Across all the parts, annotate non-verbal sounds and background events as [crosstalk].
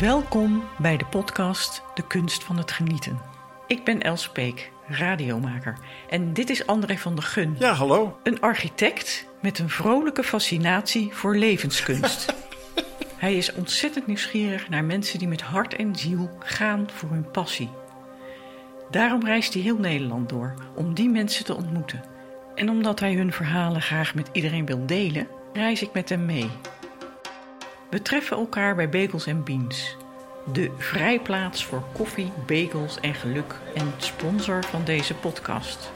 Welkom bij de podcast De Kunst van het Genieten. Ik ben Els Peek, radiomaker. En dit is André van der Gun. Ja, hallo. Een architect met een vrolijke fascinatie voor levenskunst. [laughs] Hij is ontzettend nieuwsgierig naar mensen die met hart en ziel gaan voor hun passie. Daarom reist hij heel Nederland door om die mensen te ontmoeten. En omdat hij hun verhalen graag met iedereen wil delen, reis ik met hem mee. We treffen elkaar bij Bagels Beans, de vrijplaats voor koffie, bagels en geluk en sponsor van deze podcast.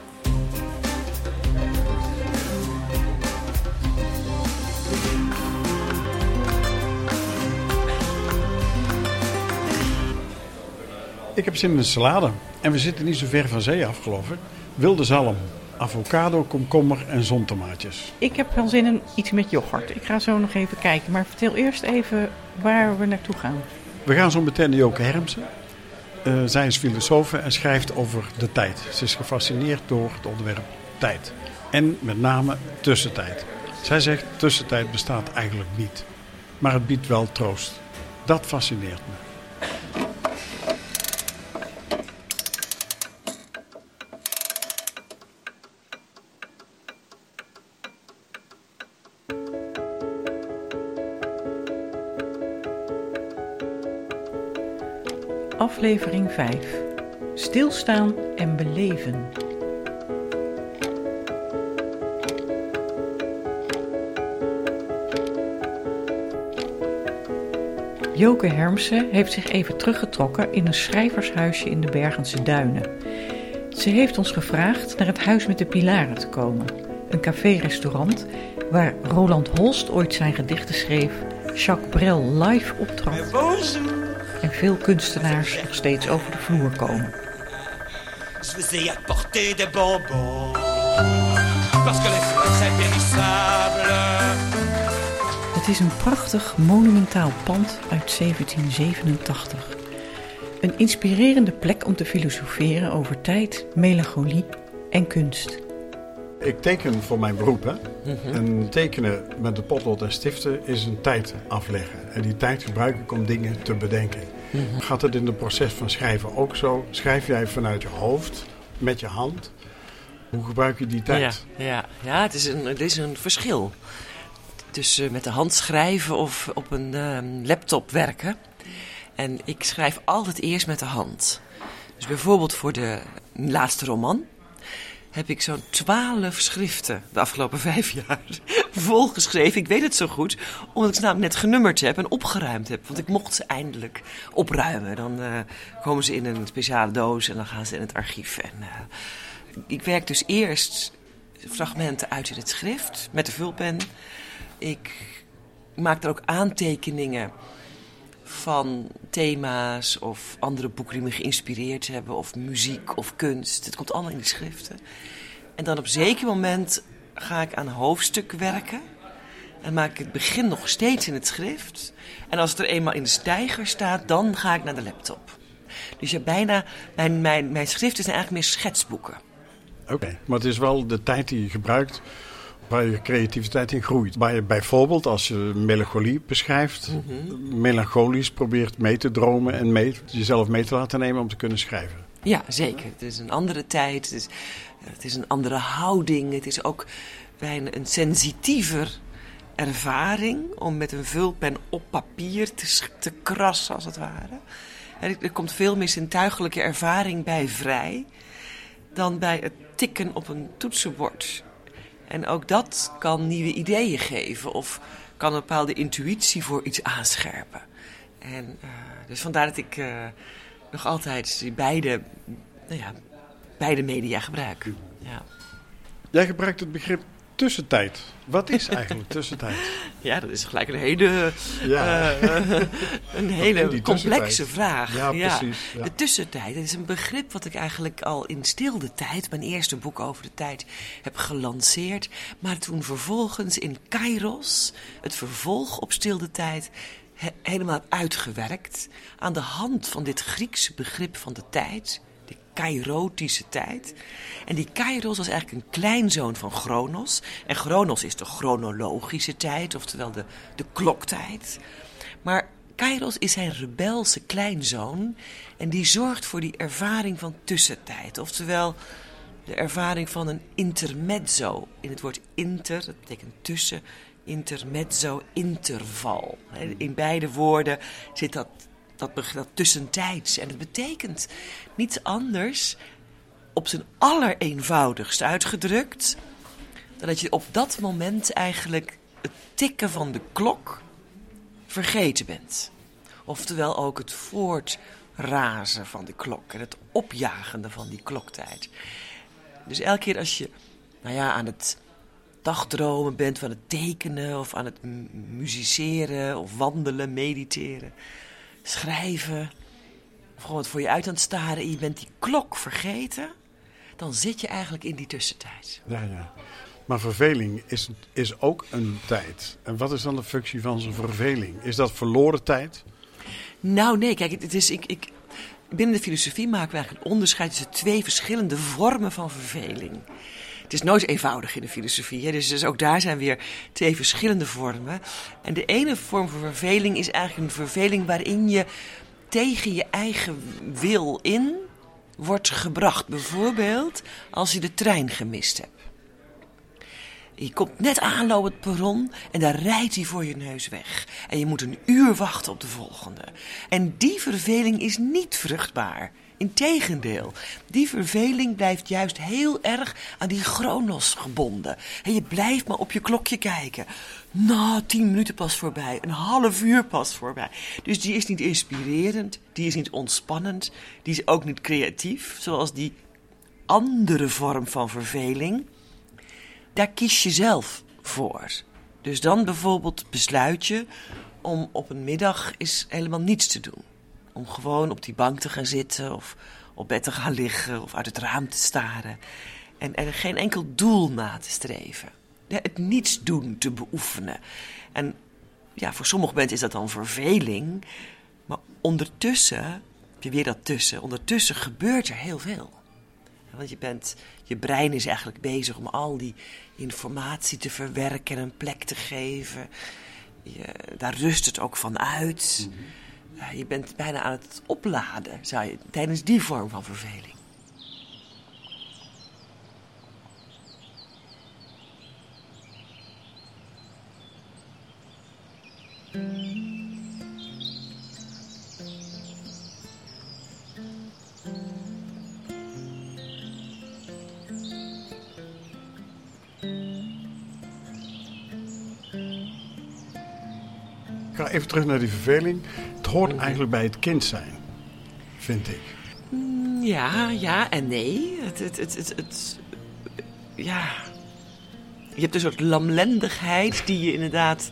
Ik heb zin in een salade. En we zitten niet zo ver van zee af, geloof ik. Wilde zalm, avocado, komkommer en zontomaatjes. Ik heb wel zin in iets met yoghurt. Ik ga zo nog even kijken. Maar vertel eerst even waar we naartoe gaan. We gaan zo meteen naar Joke Hermsen. Uh, zij is filosoof en schrijft over de tijd. Ze is gefascineerd door het onderwerp tijd. En met name tussentijd. Zij zegt tussentijd bestaat eigenlijk niet. Maar het biedt wel troost. Dat fascineert me. Aflevering 5. Stilstaan en beleven. Joke Hermsen heeft zich even teruggetrokken in een schrijvershuisje in de Bergense Duinen. Ze heeft ons gevraagd naar het Huis met de Pilaren te komen. Een café-restaurant waar Roland Holst ooit zijn gedichten schreef, Jacques Brel live optrad en veel kunstenaars nog steeds over de vloer komen. Het is een prachtig monumentaal pand uit 1787. Een inspirerende plek om te filosoferen over tijd, melancholie en kunst. Ik teken voor mijn beroep. Hè? Mhm. En tekenen met de potlood en stiften is een tijd afleggen. En die tijd gebruik ik om dingen te bedenken. Gaat het in het proces van schrijven ook zo? Schrijf jij vanuit je hoofd, met je hand? Hoe gebruik je die tijd? Ja, ja, ja het, is een, het is een verschil. Tussen met de hand schrijven of op een ehm, laptop werken. En ik schrijf altijd eerst met de hand. Dus bijvoorbeeld voor de laatste roman heb ik zo'n twaalf schriften de afgelopen vijf jaar [laughs] volgeschreven. Ik weet het zo goed, omdat ik ze namelijk net genummerd heb en opgeruimd heb. Want ik mocht ze eindelijk opruimen. Dan uh, komen ze in een speciale doos en dan gaan ze in het archief. En, uh, ik werk dus eerst fragmenten uit in het schrift met de vulpen. Ik maak er ook aantekeningen van thema's of andere boeken die me geïnspireerd hebben, of muziek of kunst. Het komt allemaal in die schriften. En dan op een zeker moment ga ik aan hoofdstuk werken. En maak ik het begin nog steeds in het schrift. En als het er eenmaal in de stijger staat, dan ga ik naar de laptop. Dus ja, bijna, mijn, mijn, mijn schriften zijn eigenlijk meer schetsboeken. Oké, maar het is wel de tijd die je gebruikt waar je creativiteit in groeit. Waar je bijvoorbeeld, als je melancholie beschrijft, mhm. melancholisch probeert mee te dromen en mee, jezelf mee te laten nemen om te kunnen schrijven. Ja, zeker. Het is een andere tijd, het is, het is een andere houding, het is ook bijna een sensitiever ervaring om met een vulpen op papier te, te krassen, als het ware. Er komt veel meer zintuigelijke ervaring bij vrij dan bij het tikken op een toetsenbord. En ook dat kan nieuwe ideeën geven of kan een bepaalde intuïtie voor iets aanscherpen. En uh, dus vandaar dat ik uh, nog altijd beide, nou ja, beide media gebruik. Ja. Jij gebruikt het begrip tussentijd. Wat is eigenlijk tussentijd? [laughs] Ja, dat is gelijk een hele, ja. uh, een [laughs] hele complexe vraag. Ja, precies. Ja. De tussentijd dat is een begrip wat ik eigenlijk al in stilde tijd, mijn eerste boek over de tijd, heb gelanceerd. Maar toen vervolgens in Kairos, het vervolg op stilde tijd, helemaal uitgewerkt. Aan de hand van dit Griekse begrip van de tijd kairotische tijd. En die kairos was eigenlijk een kleinzoon van Chronos. En Chronos is de chronologische tijd, oftewel de, de kloktijd. Maar Kairos is zijn rebelse kleinzoon en die zorgt voor die ervaring van tussentijd. Oftewel de ervaring van een intermezzo. In het woord inter, dat betekent tussen, intermezzo, interval. In beide woorden zit dat, dat, dat tussentijds. En het betekent niets anders, op zijn allereenvoudigst uitgedrukt, dan dat je op dat moment eigenlijk het tikken van de klok vergeten bent. Oftewel ook het voortrazen van de klok en het opjagende van die kloktijd. Dus elke keer als je nou ja, aan het dagdromen bent, van het tekenen of aan het musiceren of wandelen, mediteren, schrijven, of gewoon voor je uit aan het staren en je bent die klok vergeten, dan zit je eigenlijk in die tussentijd. Ja, ja. Maar verveling is, is ook een tijd. En wat is dan de functie van zo'n verveling? Is dat verloren tijd? Nou, nee, kijk, het is, ik, ik, binnen de filosofie maken we eigenlijk een onderscheid tussen twee verschillende vormen van verveling. Het is nooit eenvoudig in de filosofie, hè? Dus, dus ook daar zijn weer twee verschillende vormen. En de ene vorm van verveling is eigenlijk een verveling waarin je tegen je eigen wil in wordt gebracht. Bijvoorbeeld als je de trein gemist hebt. Je komt net aanlopen het perron en daar rijdt hij voor je neus weg. En je moet een uur wachten op de volgende. En die verveling is niet vruchtbaar. Integendeel, die verveling blijft juist heel erg aan die chronos gebonden. En je blijft maar op je klokje kijken. Nou, tien minuten pas voorbij, een half uur pas voorbij. Dus die is niet inspirerend, die is niet ontspannend, die is ook niet creatief, zoals die andere vorm van verveling daar kies je zelf voor. Dus dan bijvoorbeeld besluit je om op een middag eens helemaal niets te doen. Om gewoon op die bank te gaan zitten of op bed te gaan liggen of uit het raam te staren. En er geen enkel doel na te streven. Het niets doen te beoefenen. En ja, voor sommige mensen is dat dan verveling. Maar ondertussen, heb je weer dat tussen, ondertussen gebeurt er heel veel. Want je, bent, je brein is eigenlijk bezig om al die informatie te verwerken en een plek te geven. Je, daar rust het ook van uit. Mhm. Je bent bijna aan het opladen zou je, tijdens die vorm van verveling. Ik ga even terug naar die verveling. Het hoort eigenlijk bij het kind zijn, vind ik. Mm, ja, ja en nee. Het, het, het, het, het, ja. Je hebt een soort lamlendigheid die je inderdaad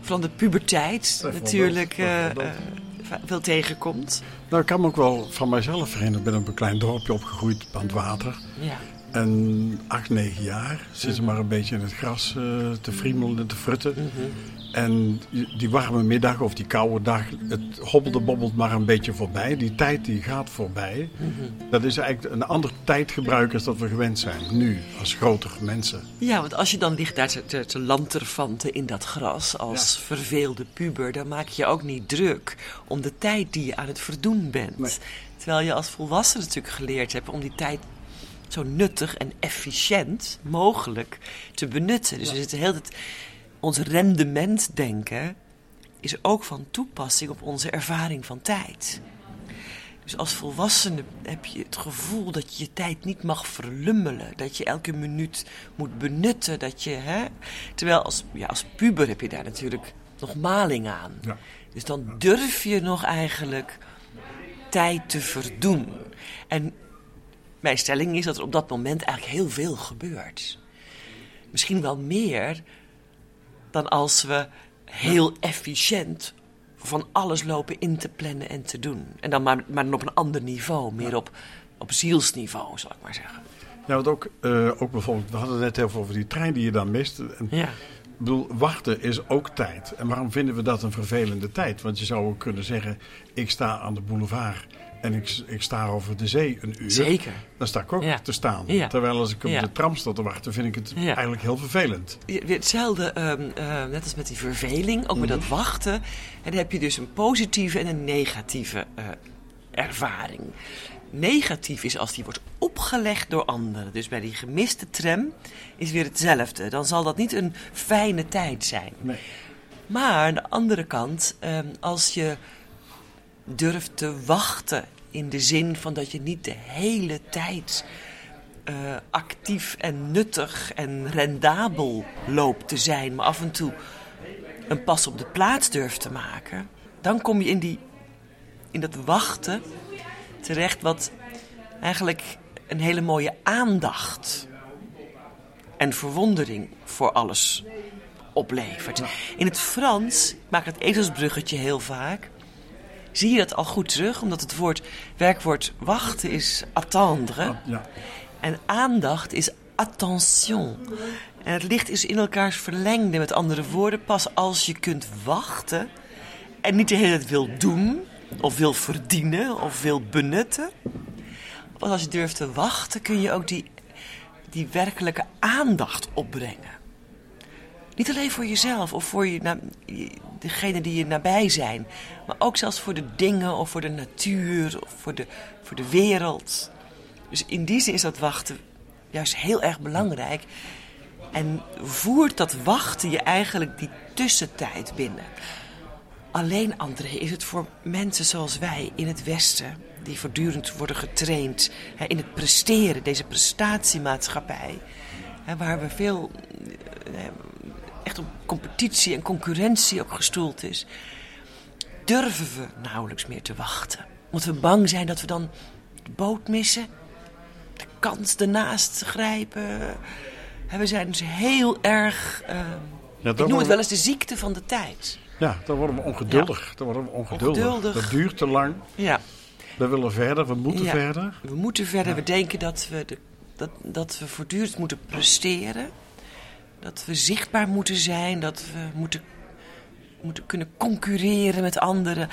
van de puberteit natuurlijk uh, uh, veel tegenkomt. Nou, ik kan me ook wel van mijzelf herinneren. Ik ben op een klein dorpje opgegroeid aan het water. Ja. En acht, negen jaar zitten ze mhm. maar een beetje in het gras uh, te friemelen en te frutten. Mhm. En die warme middag of die koude dag, het hobbelde bobbelt maar een beetje voorbij. Die tijd die gaat voorbij. Mhm. Dat is eigenlijk een ander tijdgebruik als dat we gewend zijn, nu, als grotere mensen. Ja, want als je dan ligt daar te, te, lanterfanten in dat gras als verveelde puber... dan maak je je ook niet druk om de tijd die je aan het verdoen bent. Terwijl je als volwassene natuurlijk geleerd hebt om die tijd zo nuttig en efficiënt mogelijk te benutten. Dus we zitten heel het ons rendementdenken is ook van toepassing op onze ervaring van tijd. Dus als volwassene heb je het gevoel dat je je tijd niet mag verlummelen. Dat je elke minuut moet benutten. Dat je, hè? Terwijl als, ja, als puber heb je daar natuurlijk nog maling aan. Ja. Dus dan durf je nog eigenlijk tijd te verdoen. En mijn stelling is dat er op dat moment eigenlijk heel veel gebeurt. Misschien wel meer dan als we heel efficiënt van alles lopen in te plannen en te doen. En dan maar, maar op een ander niveau, meer op, op zielsniveau, zal ik maar zeggen. Ja, want ook, uh, ook bijvoorbeeld, we hadden het net even over die trein die je dan mist. En, ja. Ik bedoel, wachten is ook tijd. En waarom vinden we dat een vervelende tijd? Want je zou ook kunnen zeggen, ik sta aan de boulevard en ik, ik sta over de zee een uur, Zeker. dan sta ik ook Ja. te staan. Ja. Terwijl als ik op Ja. de tram sta te wachten, vind ik het eigenlijk heel vervelend. Hetzelfde, ehm, eh, net als met die verveling, ook met dat wachten. En dan heb je dus een positieve en een negatieve eh, ervaring. Negatief is als die wordt opgelegd door anderen. Dus bij die gemiste tram is weer hetzelfde. Dan zal dat niet een fijne tijd zijn. Nee. Maar aan de andere kant, ehm, als je durft te wachten in de zin van dat je niet de hele tijd eh, actief en nuttig en rendabel loopt te zijn, maar af en toe een pas op de plaats durft te maken, dan kom je in, die, in dat wachten terecht wat eigenlijk een hele mooie aandacht en verwondering voor alles oplevert. In het Frans, ik maak het ezelsbruggetje heel vaak, zie je dat al goed terug, omdat het woord, werkwoord wachten is attendre. Ja. En aandacht is attention. En het licht is in elkaars verlengde. Met andere woorden, pas als je kunt wachten en niet de hele tijd wil doen, of wil verdienen, of wil benutten. Pas als je durft te wachten, kun je ook die, die werkelijke aandacht opbrengen. Niet alleen voor jezelf of voor je, je- degene die je nabij zijn, maar ook zelfs voor de dingen of voor de natuur of voor de, voor de wereld. Dus in die zin is dat wachten juist heel erg belangrijk. En voert dat wachten je eigenlijk die tussentijd binnen. Alleen, André, is het voor mensen zoals wij in het Westen, die voortdurend worden getraind in het presteren, deze prestatiemaatschappij, waar we veel eh, echt op competitie en concurrentie ook gestoeld is, durven we nauwelijks meer te wachten. Omdat we bang zijn dat we dan de boot missen, de kans ernaast grijpen. We zijn dus heel erg. Ja, ik noem het wel eens de ziekte van de tijd. Ja, dan worden we ongeduldig. Dan worden we ongeduldig. Ongeduldig. Dat duurt te lang. Ja, We willen verder, we moeten Ja. verder. we moeten verder. We denken dat we, de, dat, dat we voortdurend moeten presteren. Dat we zichtbaar moeten zijn. Dat we moeten, moeten kunnen concurreren met anderen.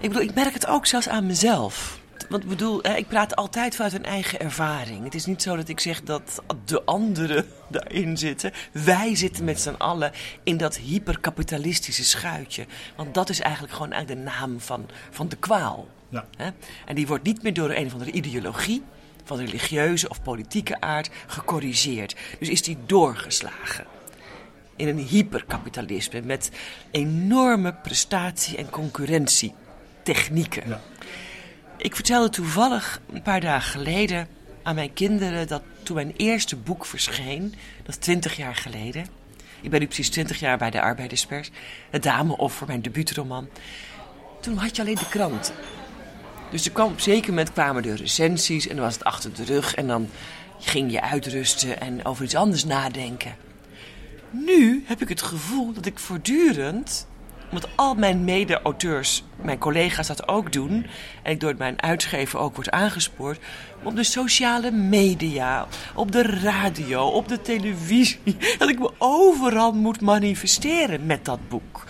Ik bedoel, ik merk het ook zelfs aan mezelf. Want ik bedoel, hè, ik praat altijd vanuit een eigen ervaring. Het is niet zo dat ik zeg dat de anderen [laughs] daarin zitten. Wij zitten met z'n allen in dat hyperkapitalistische schuitje. Want dat is eigenlijk gewoon eigenlijk de naam van, van de kwaal. Ja. Hè? En die wordt niet meer door een of andere ideologie van religieuze of politieke aard gecorrigeerd. Dus is die doorgeslagen in een hyperkapitalisme met enorme prestatie- en concurrentietechnieken. Ja. Ik vertelde toevallig een paar dagen geleden aan mijn kinderen dat toen mijn eerste boek verscheen, dat is 20 jaar geleden. Ik ben nu precies 20 jaar bij de Arbeiderspers. Het Dameoffer, mijn debuutroman. Toen had je alleen de krant. Dus er kwam op zeker moment kwamen de recensies en dan was het achter de rug. En dan ging je uitrusten en over iets anders nadenken. Nu heb ik het gevoel dat ik voortdurend, omdat al mijn mede-auteurs, mijn collega's dat ook doen, en ik door mijn uitgever ook word aangespoord, op de sociale media, op de radio, op de televisie, [laughs] dat ik me overal moet manifesteren met dat boek.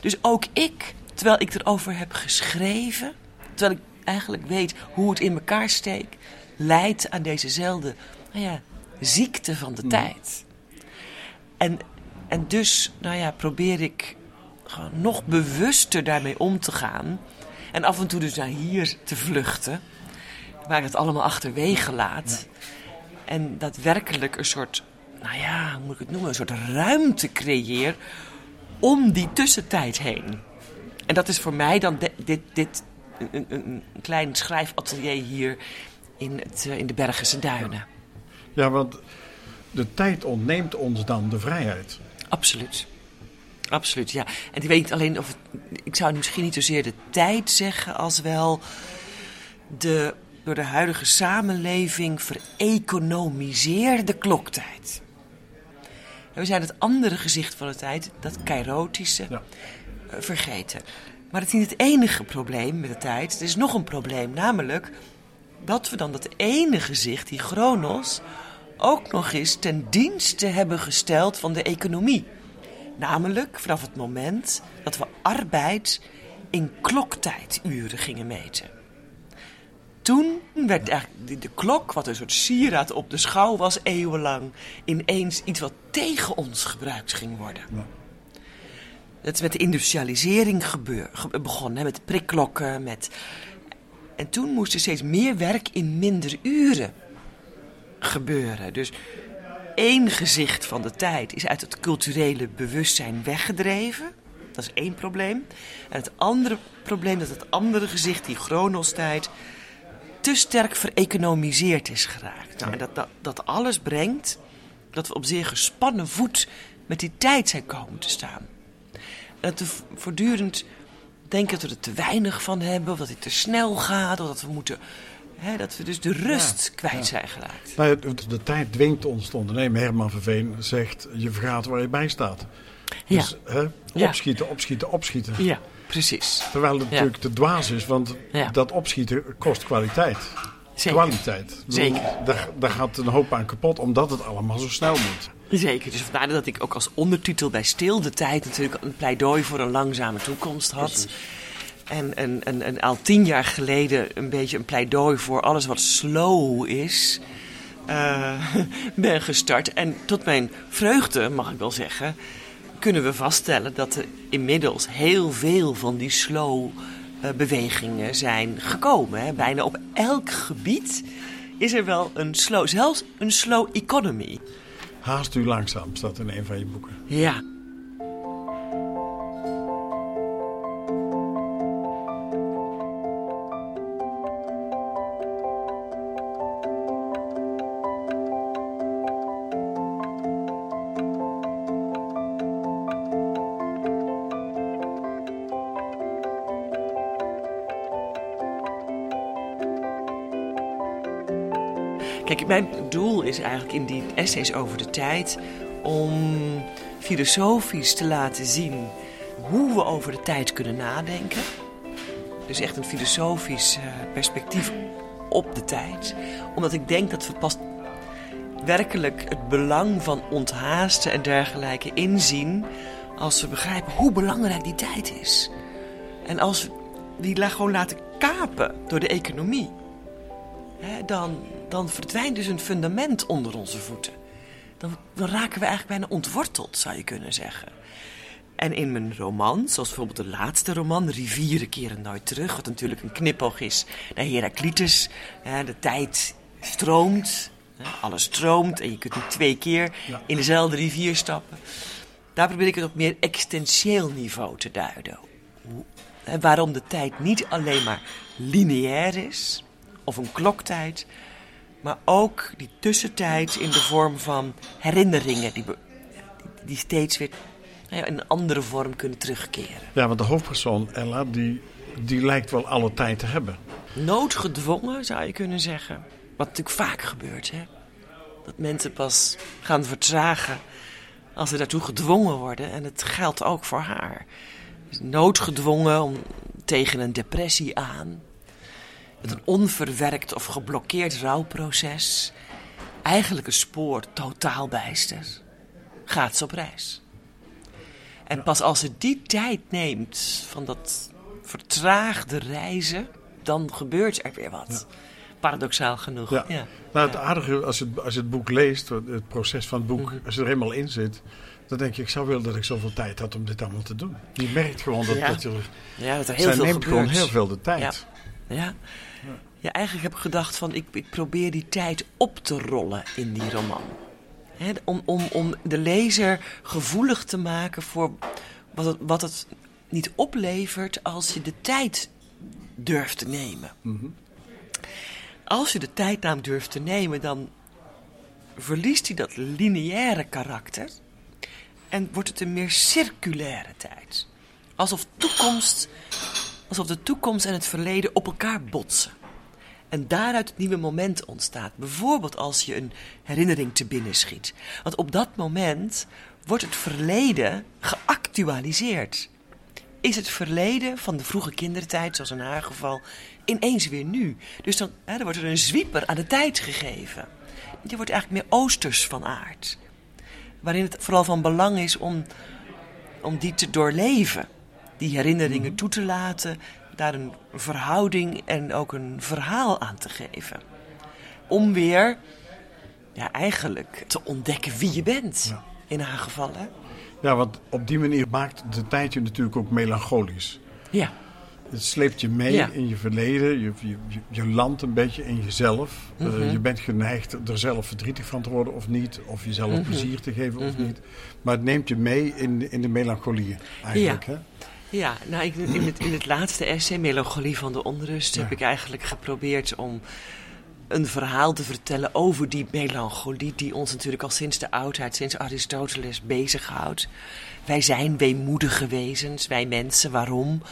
Dus ook ik, terwijl ik erover heb geschreven, terwijl ik eigenlijk weet hoe het in elkaar steekt, leidt aan dezezelfde nou ja, ziekte van de tijd. En, en dus, nou ja, probeer ik gewoon nog bewuster daarmee om te gaan. En af en toe dus naar hier te vluchten. Waar ik het allemaal achterwege laat. En daadwerkelijk een soort, nou ja, hoe moet ik het noemen? Een soort ruimte creëer om die tussentijd heen. En dat is voor mij dan de- dit, dit een, klein schrijfatelier hier in, het, eh, in de Bergense Duinen. Ja, want de tijd ontneemt ons dan de vrijheid. Absoluut. Absoluut, ja. En ik weet niet alleen of het, ik zou misschien niet zozeer de tijd zeggen als wel de door de huidige samenleving vereconomiseerde kloktijd. En we zijn het andere gezicht van de tijd, dat kairotische, Ja. eh, vergeten. Maar het is niet het enige probleem met de tijd. Er is nog een probleem, namelijk dat we dan dat ene gezicht, die chronos, ook nog eens ten dienste hebben gesteld van de economie. Namelijk vanaf het moment dat we arbeid in kloktijduren gingen meten. toen werd de klok, wat een soort sieraad op de schouw was eeuwenlang, ineens iets wat tegen ons gebruikt ging worden. Dat is met de industrialisering gebeur, ge- begonnen, hè, met prikklokken. Met... En toen moest er steeds meer werk in minder uren gebeuren. Dus één gezicht van de tijd is uit het culturele bewustzijn weggedreven. Dat is één probleem. En het andere probleem dat het andere gezicht, die chronostijd, te sterk vereconomiseerd is geraakt. Nou, en dat, dat, dat alles brengt dat we op zeer gespannen voet met die tijd zijn komen te staan. Dat we voortdurend denken dat we er te weinig van hebben, of dat het te snel gaat, of dat we moeten. Hè, dat we dus de rust kwijt zijn geraakt. Nou, de, de tijd dwingt ons te ondernemen. Herman Verveen zegt, je vergaat waar je bij staat. Dus hè, Ja. opschieten, opschieten, opschieten. Ja, precies. Terwijl het Ja. natuurlijk te dwaas is, want Ja. dat opschieten kost kwaliteit. Zeker. Kwaliteit. Zeker. Daar, daar gaat een hoop aan kapot, omdat het allemaal zo snel moet. Zeker. Dus vandaar dat ik ook als ondertitel bij Stil de Tijd natuurlijk een pleidooi voor een langzame toekomst had. En, en, en, en al tien jaar geleden een beetje een pleidooi voor alles wat slow is. eh, [laughs] ben gestart. En tot mijn vreugde, mag ik wel zeggen, kunnen we vaststellen dat er inmiddels heel veel van die slow eh, bewegingen zijn gekomen. Hè. Bijna op elk gebied is er wel een slow, zelfs een slow economy. Haast u langzaam, staat in een van je boeken. Ja. Is eigenlijk in die essays over de tijd om filosofisch te laten zien hoe we over de tijd kunnen nadenken. Dus echt een filosofisch eh, perspectief op de tijd. Omdat ik denk dat we pas werkelijk het belang van onthaasten en dergelijke inzien als we begrijpen hoe belangrijk die tijd is. En als we die gewoon laten kapen door de economie hè, dan, dan verdwijnt dus een fundament onder onze voeten. Dan, dan raken we eigenlijk bijna ontworteld, zou je kunnen zeggen. En in mijn roman, zoals bijvoorbeeld de laatste roman, Rivieren keren nooit terug, wat natuurlijk een knipoog is naar Heraclitus. Hè, de tijd stroomt, hè, alles stroomt en je kunt niet twee keer in dezelfde rivier stappen. Daar probeer ik het op meer existentieel niveau te duiden. Waarom de tijd niet alleen maar lineair is, of een kloktijd, maar ook die tussentijd in de vorm van herinneringen die, die steeds weer nou ja, in een andere vorm kunnen terugkeren. Ja, want de hoofdpersoon, Ella, die, die lijkt wel alle tijd te hebben. Noodgedwongen zou je kunnen zeggen. Wat natuurlijk vaak gebeurt, hè? Dat mensen pas gaan vertragen als ze daartoe gedwongen worden. En het geldt ook voor haar. Dus noodgedwongen om, tegen een depressie aan. Met een onverwerkt of geblokkeerd rouwproces. Eigenlijk een spoor totaal bijster. Gaat ze op reis. En pas als ze die tijd neemt van dat vertraagde reizen, dan gebeurt er weer wat. Paradoxaal genoeg. Ja. Ja. Nou, het aardige, als je, het- als je het boek leest, het proces van het boek, als je er eenmaal in zit, dan denk je, ik zou willen dat ik zoveel tijd had om dit allemaal te doen. Je merkt gewoon dat, Ja. dat je, Ja, dat er heel zij veel neemt gebeurt. gewoon heel veel de tijd. Ja. ja, eigenlijk heb ik gedacht van ik, ik probeer die tijd op te rollen in die roman. Om, om, om de lezer gevoelig te maken voor wat het, wat het niet oplevert als je de tijd durft te nemen. Als je de tijd namelijk durft te nemen, dan verliest hij dat lineaire karakter en wordt het een meer circulaire tijd. Alsof toekomst Alsof de toekomst en het verleden op elkaar botsen. En daaruit het nieuwe moment ontstaat. Bijvoorbeeld als je een herinnering te binnen schiet. Want op dat moment wordt het verleden geactualiseerd. Is het verleden van de vroege kindertijd, zoals in haar geval, ineens weer nu. Dus dan, hè, wordt er een zwieper aan de tijd gegeven. Die wordt eigenlijk meer oosters van aard. Waarin het vooral van belang is om om die te doorleven. Die herinneringen toe te laten daar een verhouding en ook een verhaal aan te geven. Om weer, ja, eigenlijk te ontdekken wie je bent. Ja. In haar geval, hè? Ja, want op die manier maakt de tijd je natuurlijk ook melancholisch. Ja. Het sleept je mee Ja. in je verleden. Je, je, je- landt een beetje in jezelf. Eh, Mhm. je bent geneigd er zelf verdrietig van te worden of niet. Of jezelf Mhm. plezier te geven of Mhm. niet. Maar het neemt je mee in, de- in de melancholie eigenlijk. Hè? Ja, nou, ik, in, het, in het laatste essay, Melancholie van de Onrust, heb ik eigenlijk geprobeerd om een verhaal te vertellen over die melancholie die ons natuurlijk al sinds de oudheid, sinds Aristoteles bezighoudt. Wij zijn weemoedige wezens, wij mensen. Waarom?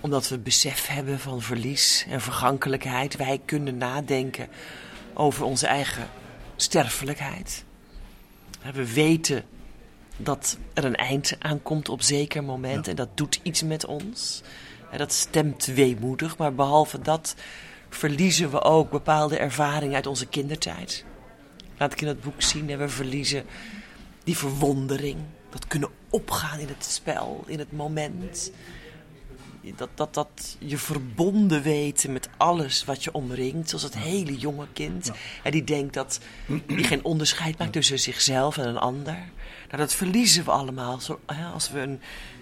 Omdat we besef hebben van verlies en vergankelijkheid. Wij kunnen nadenken over onze eigen sterfelijkheid. We weten dat er een eind aankomt op zeker moment. Ja. En dat doet iets met ons. En dat stemt weemoedig. Maar behalve dat verliezen we ook bepaalde ervaringen uit onze kindertijd. Laat ik in het boek zien. hè, We verliezen die verwondering. Dat kunnen opgaan in het spel, in het moment. Dat, dat, dat je verbonden weten met alles wat je omringt. Zoals het hele jonge kind. En die denkt dat die geen onderscheid maakt tussen zichzelf en een ander. Nou, dat verliezen we allemaal zo, als we een,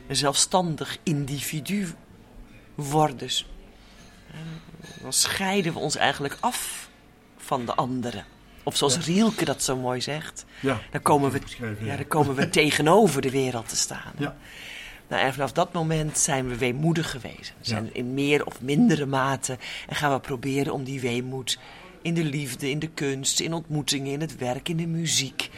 een zelfstandig individu worden. Eh, Dan scheiden we ons eigenlijk af van de anderen. Of zoals Ja. Rielke dat zo mooi zegt. Ja, Dan komen we, ja, ja. dan komen we tegenover de wereld te staan. Ja. Nou, en vanaf dat moment zijn we weemoedig geweest. Zijn Ja. in meer of mindere mate. En gaan we proberen om die weemoed in de liefde, in de kunst, in ontmoetingen, in het werk, in de muziek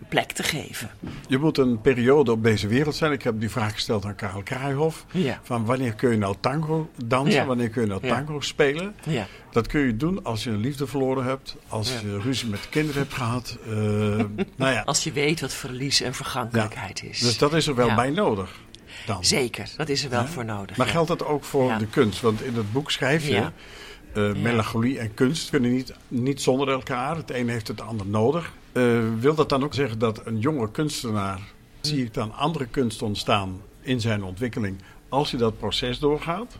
een plek te geven. Je moet een periode op deze wereld zijn. Ik heb die vraag gesteld aan Karel Kraaihoff. Ja. Van wanneer kun je nou tango dansen? Ja. Wanneer kun je nou Ja. tango spelen? Ja. Dat kun je doen als je een liefde verloren hebt. Als je ruzie met kinderen hebt gehad. eh, [laughs] nou ja, Als je weet wat verlies en vergankelijkheid is. dus dat is er wel bij nodig. Dan. Zeker, dat is er wel voor nodig. Maar geldt dat ook voor de kunst? Want in het boek schrijf je... Eh, melancholie en kunst kunnen niet, niet zonder elkaar. Het een heeft het ander nodig. Eh, wil dat dan ook zeggen dat een jonge kunstenaar... zie ik dan andere kunst ontstaan in zijn ontwikkeling... als hij dat proces doorgaat?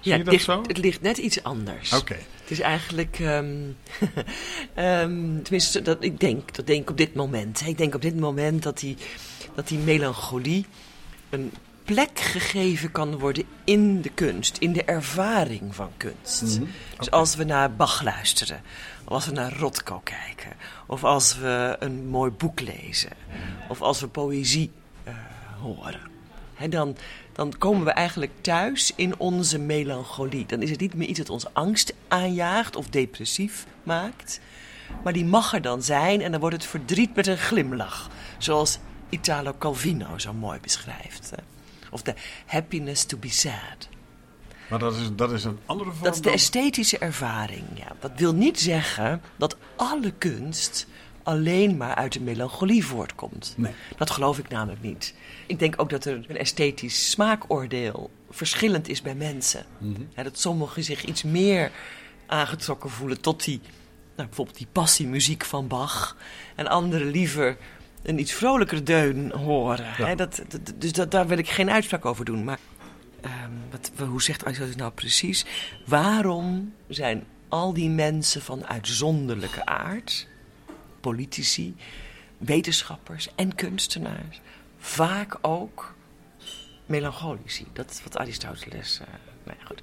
Zie Ja, je dat ligt, zo? het ligt net iets anders. Oké. Het is eigenlijk, ehm, [laughs] ehm, tenminste, dat, ik denk, dat denk ik op dit moment. Ik denk op dit moment dat die, dat die melancholie een plek gegeven kan worden in de kunst, in de ervaring van kunst. Mhm, Dus als we naar Bach luisteren, of als we naar Rothko kijken, of als we een mooi boek lezen, of als we poëzie eh, horen, hè, dan, dan komen we eigenlijk thuis in onze melancholie. Dan is het niet meer iets dat ons angst aanjaagt of depressief maakt, maar die mag er dan zijn en dan wordt het verdriet met een glimlach, zoals Italo Calvino zo mooi beschrijft. hè. Of de happiness to be sad. Maar dat is, dat is een andere vorm Dat is de esthetische ervaring. Ja. Dat wil niet zeggen dat alle kunst alleen maar uit de melancholie voortkomt. Nee. Dat geloof ik namelijk niet. Ik denk ook dat er een esthetisch smaakoordeel verschillend is bij mensen. Ja, dat sommigen zich iets meer aangetrokken voelen tot die, nou, bijvoorbeeld die passiemuziek van Bach. En anderen liever een iets vrolijker deun horen. Ja. Hè, dat, dat- dus dat, daar wil ik geen uitspraak over doen. Maar ehm, wat, hoe zegt Aristoteles nou precies? Waarom zijn al die mensen van uitzonderlijke aard, politici, wetenschappers en kunstenaars, vaak ook melancholici? Dat is wat Aristoteles. nou ja, goed.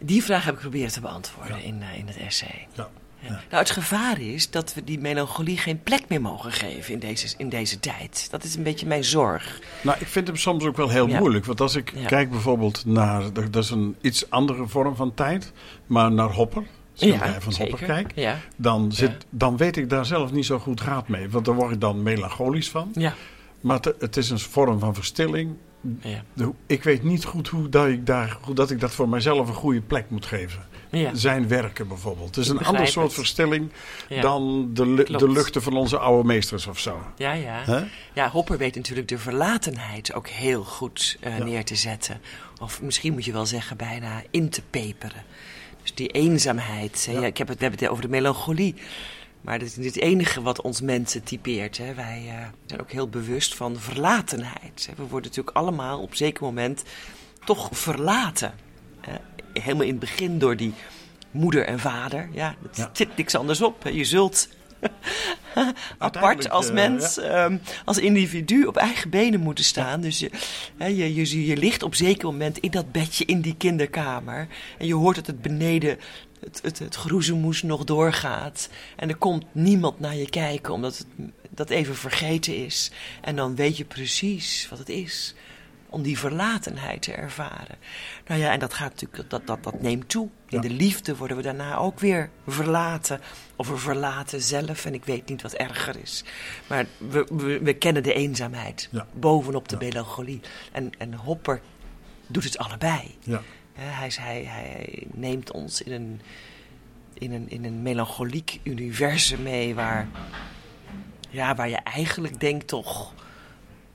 Die vraag heb ik proberen te beantwoorden Ja. in, eh, in het essay. Ja. Ja. Ja. Nou, het gevaar is dat we die melancholie geen plek meer mogen geven in deze, in deze tijd. Dat is een beetje mijn zorg. Nou, ik vind hem soms ook wel heel Ja. moeilijk. Want als ik Ja. kijk bijvoorbeeld naar... Dat is een iets andere vorm van tijd. Maar naar Hopper. schilderij van zeker. Hopper kijk. Ja. Dan, zit, Ja. dan weet ik daar zelf niet zo goed raad mee. Want daar word ik dan melancholisch van. Ja. Maar het, het is een vorm van verstilling. Ja. Ik weet niet goed hoe, dat ik, daar, hoe dat ik dat voor mijzelf een goede plek moet geven. Ja. Zijn werken bijvoorbeeld. Het is Ik een ander soort het. Ja. dan de, Klopt. de luchten van onze oude meesters of zo. Ja, ja. Ja, Hopper weet natuurlijk de verlatenheid ook heel goed eh, Ja. neer te zetten. Of misschien moet je wel zeggen bijna in te peperen. Dus die eenzaamheid. hè. Ja. Ik heb het, we hebben het over de melancholie. Maar dat is niet het enige wat ons mensen typeert. Hè. Wij eh, zijn ook heel bewust van verlatenheid. hè. We worden natuurlijk allemaal op zeker moment toch verlaten. Helemaal in het begin door die moeder en vader. Ja, het Ja. zit niks anders op. Je zult [laughs] apart als eh, mens, ehm, als individu op eigen benen moeten staan. Dus je, hè, je, je, je ligt op een zeker moment in dat bedje in die kinderkamer. En je hoort dat het beneden het, het, het groezemoes nog doorgaat. En er komt niemand naar je kijken omdat het dat even vergeten is. En dan weet je precies wat het is om die verlatenheid te ervaren. Nou ja, en dat gaat natuurlijk, dat, dat, dat neemt toe. In Ja. de liefde worden we daarna ook weer verlaten. Of we verlaten zelf. En ik weet niet wat erger is. Maar we, we, we kennen de eenzaamheid. Ja. Bovenop de Ja. melancholie. En, en Hopper doet het allebei. Hij, hij, hij neemt ons in een, in, een, in een melancholiek universum mee waar, ja, waar je eigenlijk denkt toch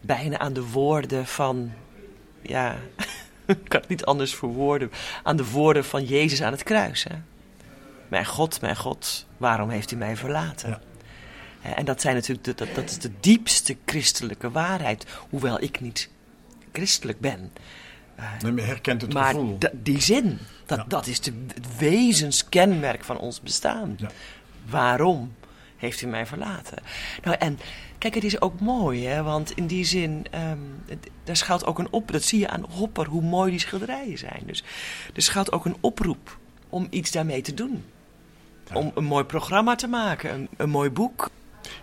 bijna aan de woorden van, ja, [laughs] ik kan het niet anders verwoorden, aan de woorden van Jezus aan het kruis. Hè? Mijn God, mijn God, waarom heeft u mij verlaten? Ja. En dat, zijn natuurlijk de, dat, dat is de diepste christelijke waarheid, hoewel ik niet christelijk ben. Nee, maar herkent het Maar gevoel. d- die zin, dat, Ja. dat is de, het wezenskenmerk van ons bestaan. Ja. Waarom heeft u mij verlaten? Nou, en kijk, het is ook mooi, hè, want in die zin, het- daar schuilt ook een op. Dat zie je aan Hopper, hoe mooi die schilderijen zijn. Dus er schuilt ook een oproep om iets daarmee te doen. Om een mooi programma te maken, een, een mooi boek.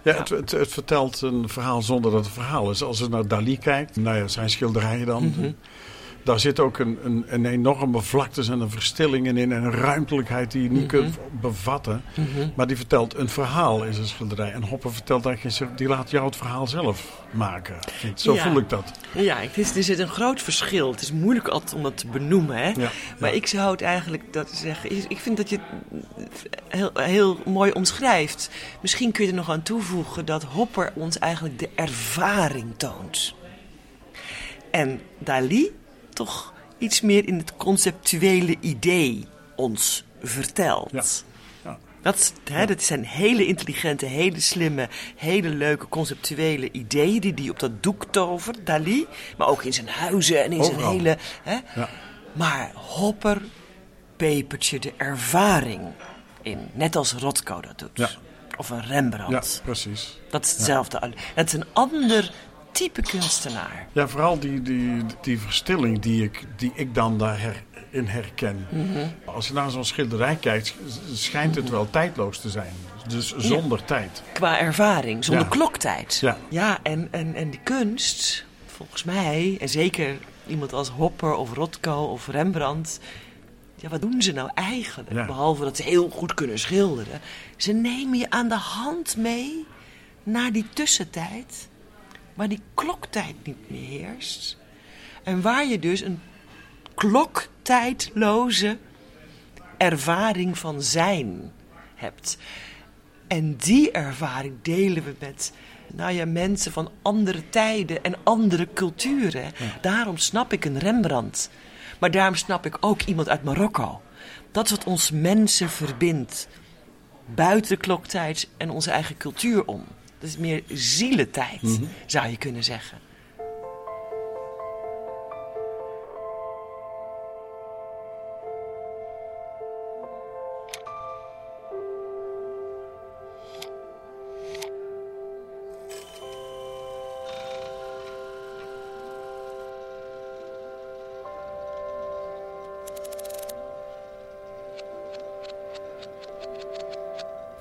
Ja, het, het, het vertelt een verhaal zonder dat het een verhaal is. Als je naar Dali kijkt, naar ja, zijn schilderijen dan. Mhm. Daar zit ook een, een, een enorme vlaktes en een verstillingen in. En een ruimtelijkheid die je niet Mhm. kunt bevatten. Maar die vertelt een verhaal in zijn schilderij. En Hopper vertelt eigenlijk, die laat jou het verhaal zelf maken. Zo Ja. voel ik dat. Ja, het is, er zit een groot verschil. Het is moeilijk altijd om dat te benoemen, hè? Ja, Maar ja. ik zou het eigenlijk dat zeggen. Ik ik vind dat je het heel, heel mooi omschrijft. Misschien kun je er nog aan toevoegen dat Hopper ons eigenlijk de ervaring toont. En Dali toch iets meer in het conceptuele idee ons vertelt. Ja. Ja. Dat, hè, dat zijn hele intelligente, hele slimme, hele leuke conceptuele ideeën die hij op dat doek tovert, Dali. Maar ook in zijn huizen en in zijn hele... Hè. Ja. Maar Hopper pepert je de ervaring in. Net als Rothko dat doet. Ja. Of een ja, Rembrandt. precies. Dat is hetzelfde. Het is een ander type kunstenaar. Ja, vooral die, die, die verstilling die ik, die ik dan daarin herken. Mhm. Als je naar zo'n schilderij kijkt, sch- schijnt het wel tijdloos te zijn. Dus zonder tijd. Qua ervaring, zonder Ja. kloktijd. Ja. ja en, en, en die kunst, volgens mij, en zeker iemand als Hopper of Rothko of Rembrandt. Ja, wat doen ze nou eigenlijk? Ja. Behalve dat ze heel goed kunnen schilderen. Ze nemen je aan de hand mee naar die tussentijd. Waar die kloktijd niet meer heerst. En waar je dus een kloktijdloze ervaring van zijn hebt. En die ervaring delen we met nou ja, mensen van andere tijden en andere culturen. Daarom snap ik een Rembrandt. Maar daarom snap ik ook iemand uit Marokko. Dat is wat ons mensen verbindt. Buiten de kloktijd en onze eigen cultuur om. Dat is meer zielentijd, zou je kunnen zeggen.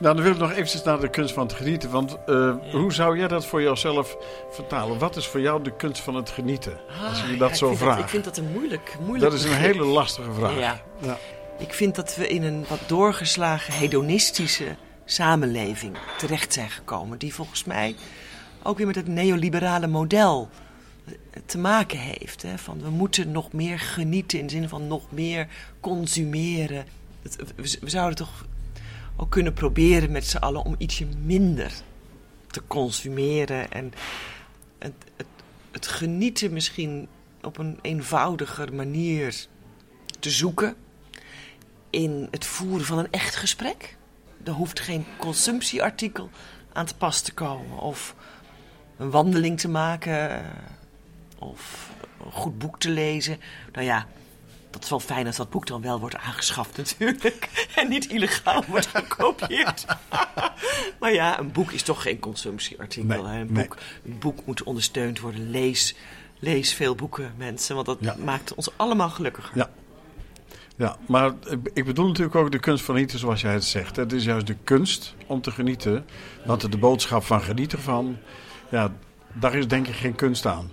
Nou, dan wil ik nog eventjes naar de kunst van het genieten. Want eh, hoe zou jij dat voor jouzelf vertalen? Wat is voor jou de kunst van het genieten? Als je Ah, dat ja, zo vraagt. ik vind dat een moeilijk, moeilijk dat is een hele lastige vraag. Ja. Ja. Ik vind dat we in een wat doorgeslagen hedonistische samenleving terecht zijn gekomen. Die volgens mij ook weer met het neoliberale model eh, te maken heeft. Hè? Van we moeten nog meer genieten in de zin van nog meer consumeren. We zouden toch ook kunnen proberen met z'n allen om ietsje minder te consumeren. En het, het, het genieten misschien op een eenvoudiger manier te zoeken in het voeren van een echt gesprek. Er hoeft geen consumptieartikel aan te pas te komen. Of een wandeling te maken. eh, Of een goed boek te lezen. Nou ja, dat is wel fijn als dat boek dan wel wordt aangeschaft natuurlijk. [laughs] En niet illegaal wordt gekopieerd. [laughs] maar ja, een boek is toch geen consumptieartikel. Nee? Een, nee. boek, een boek moet ondersteund worden. Lees, lees veel boeken, mensen. Want dat Ja. maakt ons allemaal gelukkiger. Ja. Ja, maar ik- ik bedoel natuurlijk ook de kunst van genieten zoals jij het zegt. Het is juist de kunst om te genieten. Want de boodschap van geniet ervan, ja, daar is denk ik geen kunst aan.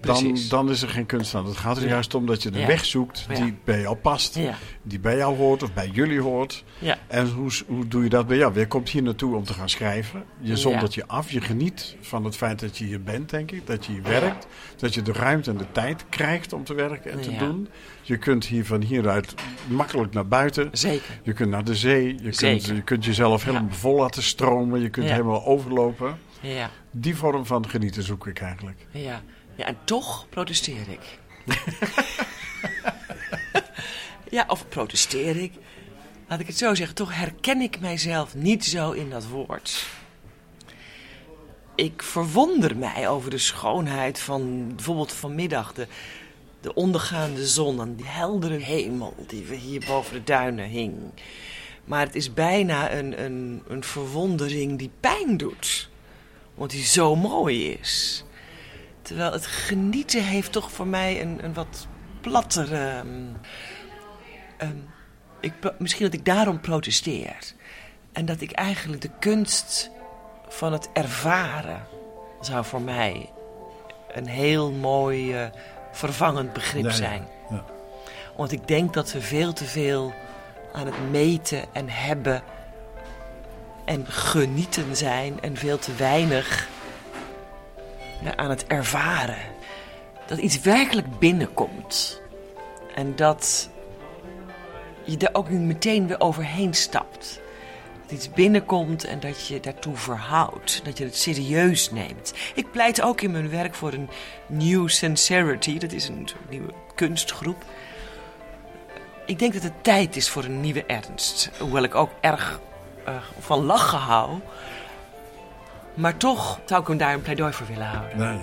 Dan, dan is er geen kunst aan. Het gaat er Ja. juist om dat je de Ja. weg zoekt Ja. die bij jou past. Die bij jou hoort of bij jullie hoort. Ja. En hoe, hoe doe je dat bij jou? Je komt hier naartoe om te gaan schrijven. Je zondert je af. Je geniet van het feit dat je hier bent, denk ik. Dat je hier werkt. Dat je de ruimte en de tijd krijgt om te werken en te doen. Je kunt hier van hieruit makkelijk naar buiten. Zeker. Je kunt naar de zee. Je, kunt, je kunt jezelf helemaal vol laten stromen. Je kunt helemaal overlopen. Ja. Die vorm van genieten zoek ik eigenlijk. Ja. Ja, en toch protesteer ik. [laughs] ja, of protesteer ik. Laat ik het zo zeggen, toch herken ik mijzelf niet zo in dat woord. Ik verwonder mij over de schoonheid van bijvoorbeeld vanmiddag de, de ondergaande zon en die heldere hemel die hier boven de duinen hing. Maar het is bijna een, een, een verwondering die pijn doet, omdat die zo mooi is. Terwijl het genieten heeft toch voor mij een, een wat plattere. ehm, ehm, ik, misschien dat ik daarom protesteer. En dat ik eigenlijk de kunst van het ervaren zou voor mij een heel mooi eh, vervangend begrip zijn. Ja. Want ik denk dat we veel te veel aan het meten en hebben en genieten zijn en veel te weinig aan het ervaren. Dat iets werkelijk binnenkomt. En dat je er ook niet meteen weer overheen stapt. Dat iets binnenkomt en dat je daartoe verhoudt. Dat je het serieus neemt. Ik pleit ook in mijn werk voor een New Sincerity. Dat is een nieuwe kunstgroep. Ik denk dat het tijd is voor een nieuwe ernst. Hoewel ik ook erg eh, van lachen hou. Maar toch zou ik hem daar een pleidooi voor willen houden.